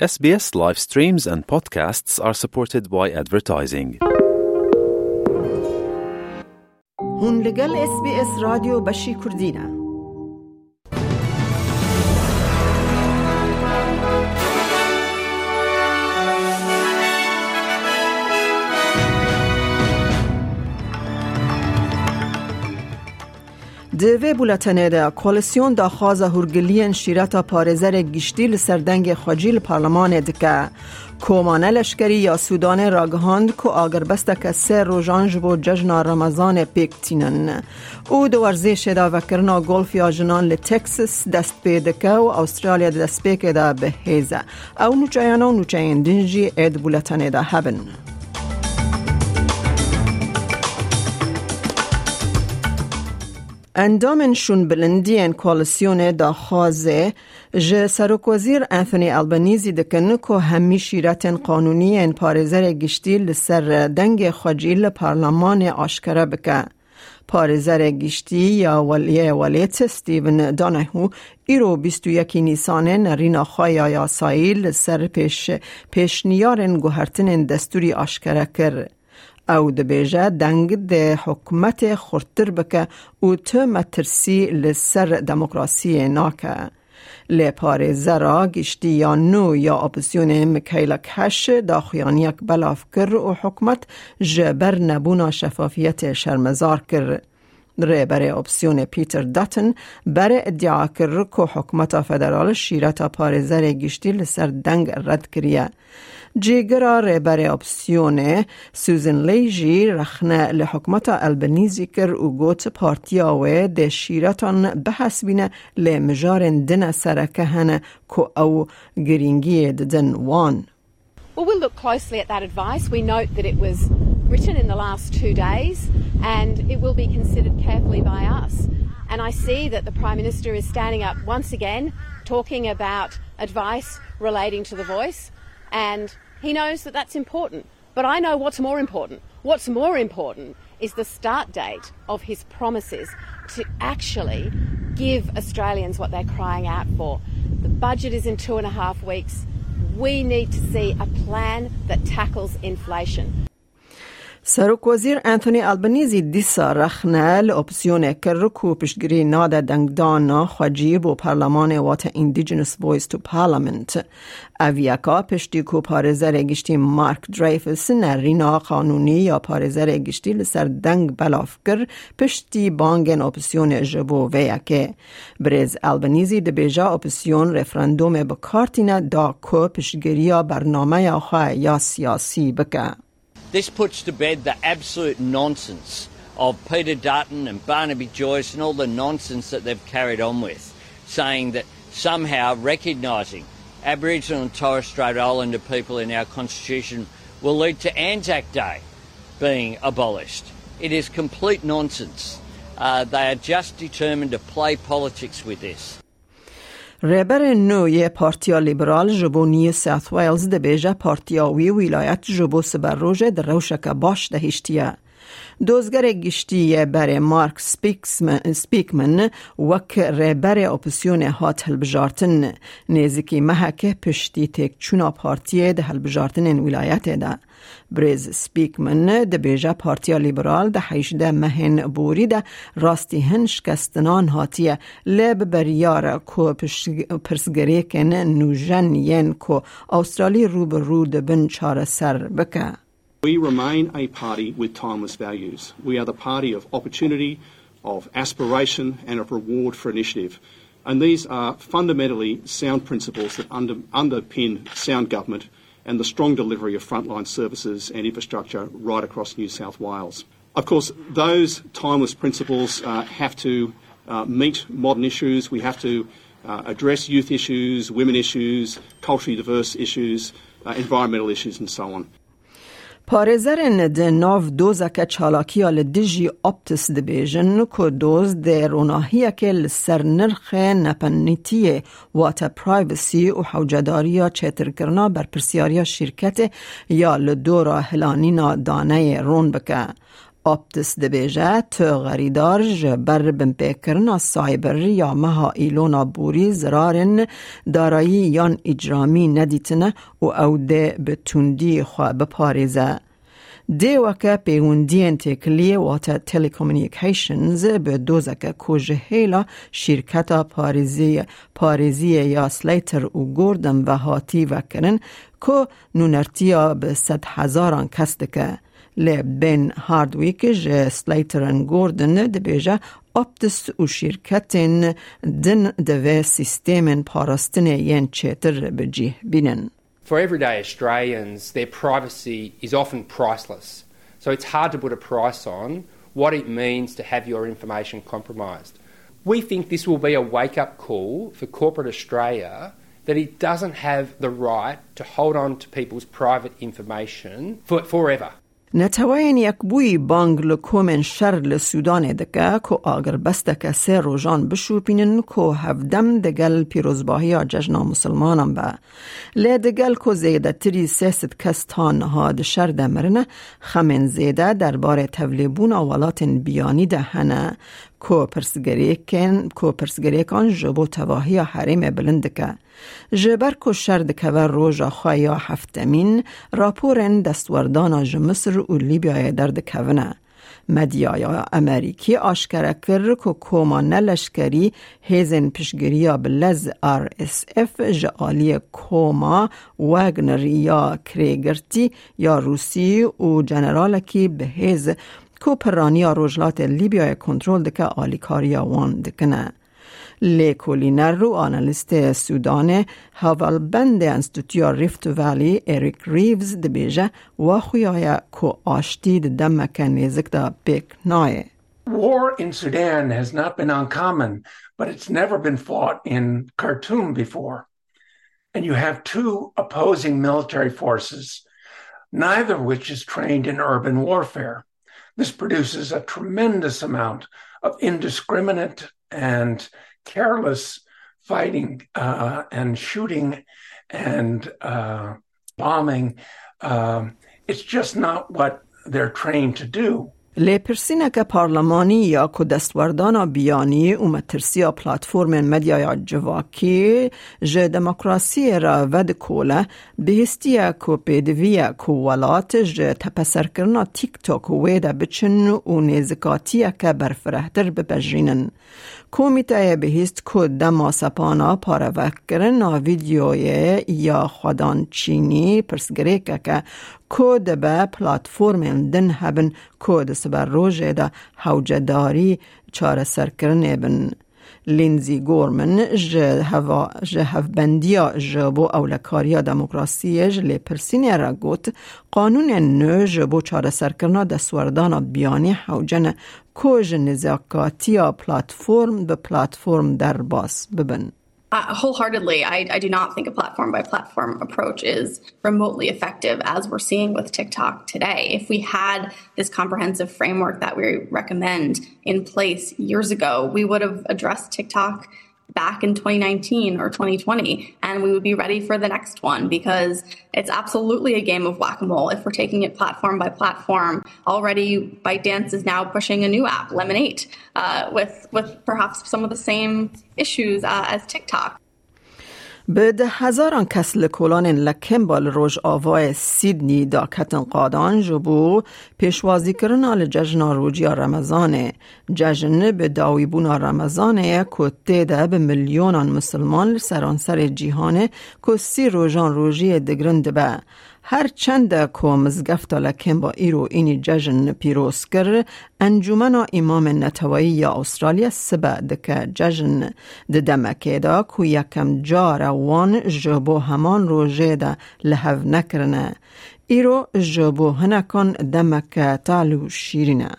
SBS live streams and podcasts are supported by advertising. هون لگل اس بی اس رادیو بشی کردینه دوی بولتنه ده کوالسیون دا خوازه هرگلین شیرتا پارزر گشتی لسردنگ خجیل پارلمان دکه. کومانه لشکری یا سودان راگهاند کو آگر بسته که سه روژان جبو ججن رمضان پیکتینن او دو ورزش دا وکرنا گولف یا جنان لتکسس دست پیدکه و استرالیا دست پیکه دا به هیزه او نوچایانا و نوچاین دنجی اید بولتنه دا هبن. اندامنشون بلندین کوالسیون دا خوازه جه سروک وزیر انثونی البنیزی دکن که همی شیرت قانونی ان پارزر گشتی لسر دنگ خجیل پارلمان آشکره بکه. پارزر گشتی یا ولیه ولیت ستیون دانهو ایرو یکی نیسان نرینا خوایا یا سایل سر پیش پیشنیارن گوهرتن دستوری آشکره کرد. او دنگ ده حکمت خورتر بکه او تو مترسی لسر دموکراسی ناکه. لپاره زرا گشتی یا نو یا اپسیون مکیلا کش دا خیانیک بلاف کر و حکمت جبر نبونا شفافیت شرمزار کر. بر اپسیون پیتر داتن بر ادعا کر که حکمت فدرال شیرت پارزر گشتی لسر دنگ رد کریه. جیگرا بر اپسیون سوزن لیجی رخنه لحکمت البنیزی کر و گوت پارتیا و ده شیرتان بحث بینه لمجارن دن سرکه هنه که او گرینگی دن وان. Well, we'll look closely at that advice. We note that it was written in the last two days and it will be considered carefully by us. And I see that the Prime Minister is standing up once again talking about advice relating to the voice. And he knows that that's important. But I know what's more important. What's more important is the start date of his promises to actually give Australians what they're crying out for. The budget is in two and a half weeks. We need to see a plan that tackles inflation. سروک وزیر انتونی البنیزی دیسا رخنه اپسیون کرکو پشگری ناده دنگدان خواجیب و پارلمان وات اندیجنس ویس تو پارلمنت اویاکا پشتی کو پارزر گشتی مارک دریفس نرینا قانونی یا پارزر گشتی لسر دنگ بلاف کر پشتی بانگن اپسیون جبو ویاکه بریز البنیزی دبیجا اپسیون رفرندوم بکارتینه دا کو پشگری برنامه خواه یا سیاسی بکه. This puts to bed the absolute nonsense of Peter Dutton and Barnaby Joyce and all the nonsense that they've carried on with, saying that somehow recognising Aboriginal and Torres Strait Islander people in our Constitution will lead to Anzac Day being abolished. It is complete nonsense. Uh, they are just determined to play politics with this. رهبر نوی پارتیا لیبرال جبو نی ساث ویلز ده بیجه پارتیاوی ولایت جبو سبر روژه در روشک باش ده هشتیه. دوزگر گشتی بر مارک سپیکمن وک رهبر اپسیون هات هلبجارتن نیزکی محکه پشتی تک چونا پارتیه ده هلبجارتن ولایت ده. بریز سپیکمن ده بیجه پارتیا لیبرال ده حیشده مهن بوری ده راستی هن شکستنان هاتیه لب بریار کو پرسگری کن ین کو استرالی رو به بن چار سر بکه. We remain a party with timeless values. We are the party of opportunity, of aspiration, and of reward for initiative. And these are fundamentally sound principles that under, underpin sound government and the strong delivery of frontline services and infrastructure right across New South Wales. Of course, those timeless principles uh, have to uh, meet modern issues. We have to uh, address youth issues, women issues, culturally diverse issues, uh, environmental issues, and so on. پارزرن ده ناو دوزک چالاکی آل دیجی اپتس ده بیجن که دوز ده روناهیه که لسر نرخ نپنیتی واتا پرایوسی و کرنا بر پرسیاریا شرکت یا لدورا هلانینا دانه رون بکه. آپتس دبیجه تو غریدار جبر بمپیکرنا سایبر یا مها ایلونا بوری زرارن دارایی یان اجرامی ندیتنه و او ده به تندی خواه بپاریزه. دی وکه پیوندین تکلیه واتا تلیکومنیکیشنز به دوزکه کوژه هیلا شرکت پاریزی, پاریزی یا سلیتر و گوردن و هاتی وکرن که نونرتیا به صد هزاران کستکه. لی بین هاردویک جه سلیترن گوردن دبیجه اپتس و شرکتین دن دوه سیستم پاراستن ین چیتر بجیه بینن. For everyday Australians, their privacy is often priceless. So it's hard to put a price on what it means to have your information compromised. We think this will be a wake up call for corporate Australia that it doesn't have the right to hold on to people's private information for, forever. نتوین یک بوی بانگ لکومن شر لسودان دکه که آگر بستک سه روژان بشوپینن که هفدم دگل پیروزباهی ججنا مسلمانم با. لی دگل که زیده تری سیست کستان نهاد شر دمرنه خمن زیده درباره تولیبون اولات بیانی ده هنه کو پرسگریکن کو پرسگریکان جبو تواهی حریم بلندکه جبر کو شرد که روژا خوایا هفتمین راپورن دستوردانا جمصر و لیبیا درد کونه مدیای امریکی آشکره کرد که کوما نلشکری هیزن پشگریا بلز آر اس اف جعالی کوما وگنر یا کریگرتی یا روسی و جنرالکی به هیز کو پرانیا روجلات لیبیا کنترل دکه آلیکاریا وان دکنه. لیکولینر رو آنالیست سودان بند انستوتیا ریفت ولی اریک ریوز دبیجه و خویای کو آشتید دمک نیزک دا بیک نایه. War in Sudan has not been uncommon, but it's never been fought in Khartoum before. And you have two opposing military forces, neither of which is trained in urban warfare. This produces a tremendous amount of indiscriminate and careless fighting uh, and shooting and uh, bombing. Um, it's just not what they're trained to do. که پارلمانی یا که دستوردان بیانی و مترسیا پلاتفورم مدیا جواکی جه دموکراسی را ود کوله بهستیا که پیدویا که ولات جه تپسر کرنا تیک توک ویده بچن و نیزکاتیا که برفرهتر ببجینن. کومیته بهست که دما سپانا پاروکرن ویدیوی یا خودان چینی پرسگره که کود به پلاتفورم دن هبن کود سبر روژه دا حوجداری چار سرکرنه بن لینزی گورمن جه هوا جه هفبندیا جبو اولکاریا دموکراسی جه پرسینی را گوت قانون نو جبو چار سرکرنا دستوردان بیانی حوجن کوژ نزاکاتیا پلاتفورم به پلاتفورم در باس ببن. Uh, wholeheartedly, I, I, do not think a platform by platform approach is remotely effective as we're seeing with TikTok today. If we had this comprehensive framework that we recommend in place years ago, we would have addressed TikTok back in 2019 or 2020 and we would be ready for the next one because it's absolutely a game of whack-a-mole. If we're taking it platform by platform already ByteDance is now pushing a new app Lemonade uh, with with perhaps some of the same issues uh, as TikTok به ده هزاران کس لکولان لکمبال روش آوای سیدنی دا کتن قادان جبو پیشوازی کرن آل ججن روجی رمضان ججن به داویبون رمضان کتی ده به میلیونان مسلمان سرانسر جیهانه که سی روژان روژی دگرند به هر چند کو مزگفت لکن با ایرو اینی جشن پیروز کر انجمن امام نتوایی یا استرالیا سبا دکه جشن دمکه دا کو یکم جار وان جبو همان روژه دا لحو نکرنه. ایرو جبو هنکن دمکه تالو شیرینه.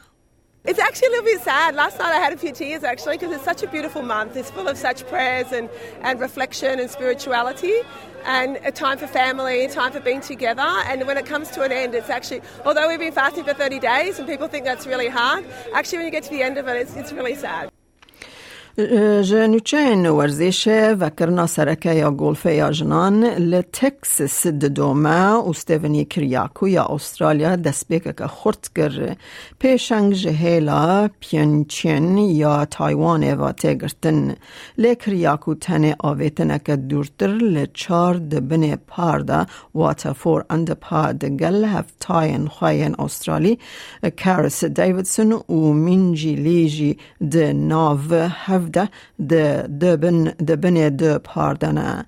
It's actually a little bit sad. Last night I had a few tears actually because it's such a beautiful month. It's full of such prayers and, and reflection and spirituality and a time for family, a time for being together. And when it comes to an end, it's actually, although we've been fasting for 30 days and people think that's really hard, actually when you get to the end of it, it's, it's really sad. جنوچین ورزش و کرنا سرکه یا گلفه یا جنان لتکسس دوما و ستیونی کریاکو یا استرالیا دست بکه که خورد گر پیشنگ جهیلا پیانچین یا تایوان و تگرتن لکریاکو تنه آویتنه که دورتر لچار دبن پاردا واتفور اند پا دگل هفتاین خواین استرالی کارس دیویدسون و منجی لیجی د ناو هفده د دبن دبن د پاردنه.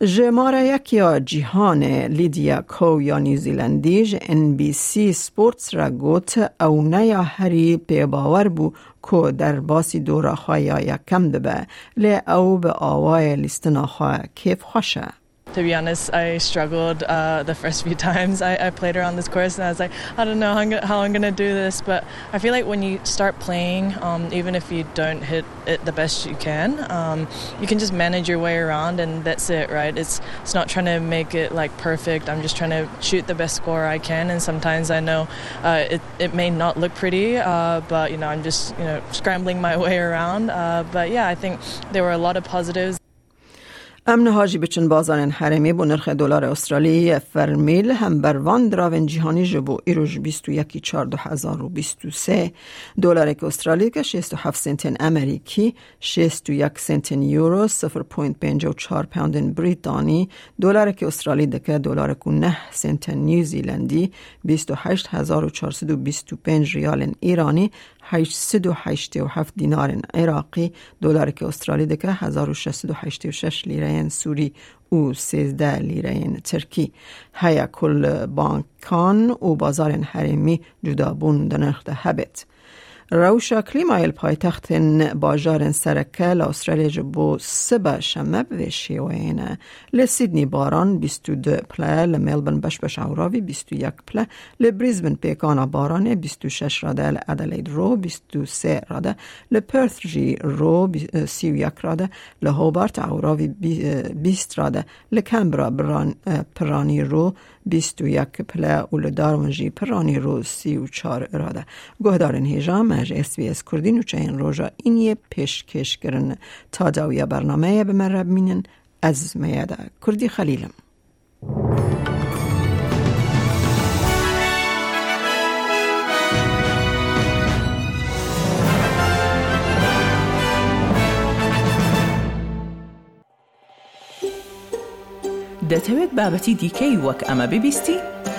جماره یکی جیهان لیدیا کو یا نیوزیلندی ان بی سی سپورتس را گوت او نیا هری پی باور بو کو در باسی دورا خواه یا یکم دبه. لی او به آوای لیستنا خواه کیف خوشه. To be honest, I struggled uh, the first few times I, I, played around this course, and I was like, I don't know how I'm, how I'm gonna do this. But I feel like when you start playing, um, even if you don't hit it the best you can, um, you can just manage your way around, and that's it, right? It's it's not trying to make it like perfect. I'm just trying to shoot the best score I can, and sometimes I know uh, it it may not look pretty, uh, but you know I'm just you know scrambling my way around. Uh, but yeah, I think there were a lot of positives. امن هاجی بچن بازار حرمی بو نرخ دلار استرالی فرمیل هم بر وان دراون جهانی جبو ایروش 21 2023 دلار که استرالی که 67 سنت امریکی 61 سنت یورو 0.54 پوند بریتانی. دلار که استرالی دکه دلار که 9 سنت نیوزیلندی 28425 ریال ایرانی 887 دینار عراقی. دلار که استرالی دکه 1686 لیره سوری و 13 لیره ترکی. هیا کل بانکان و بازار حرمی جدا بون دنرخ ده هبت. روشا کلیمایل پایتخت باجار سرکه لأسترالیا جبو سبا شمه به شیوینه لسیدنی باران 22 پله لملبن بش بش عوراوی 21 پله لبریزبن پیکانا بارانه 26 راده لأدلید رو 23 راده لپرث جی رو 31 راده لهوبارت عوراوی 20 راده لکمبرا پرانی رو 21 پله و لدارونجی پرانی رو 34 راده. گهدارن هیجام مج اس کردین و چین روژا اینیه پیشکش کرن تا داویا برنامه به من رب مینن از میاده کردی خلیلم دەتەوێت بابەتی دیکەی وەک ئەمە ببیستی؟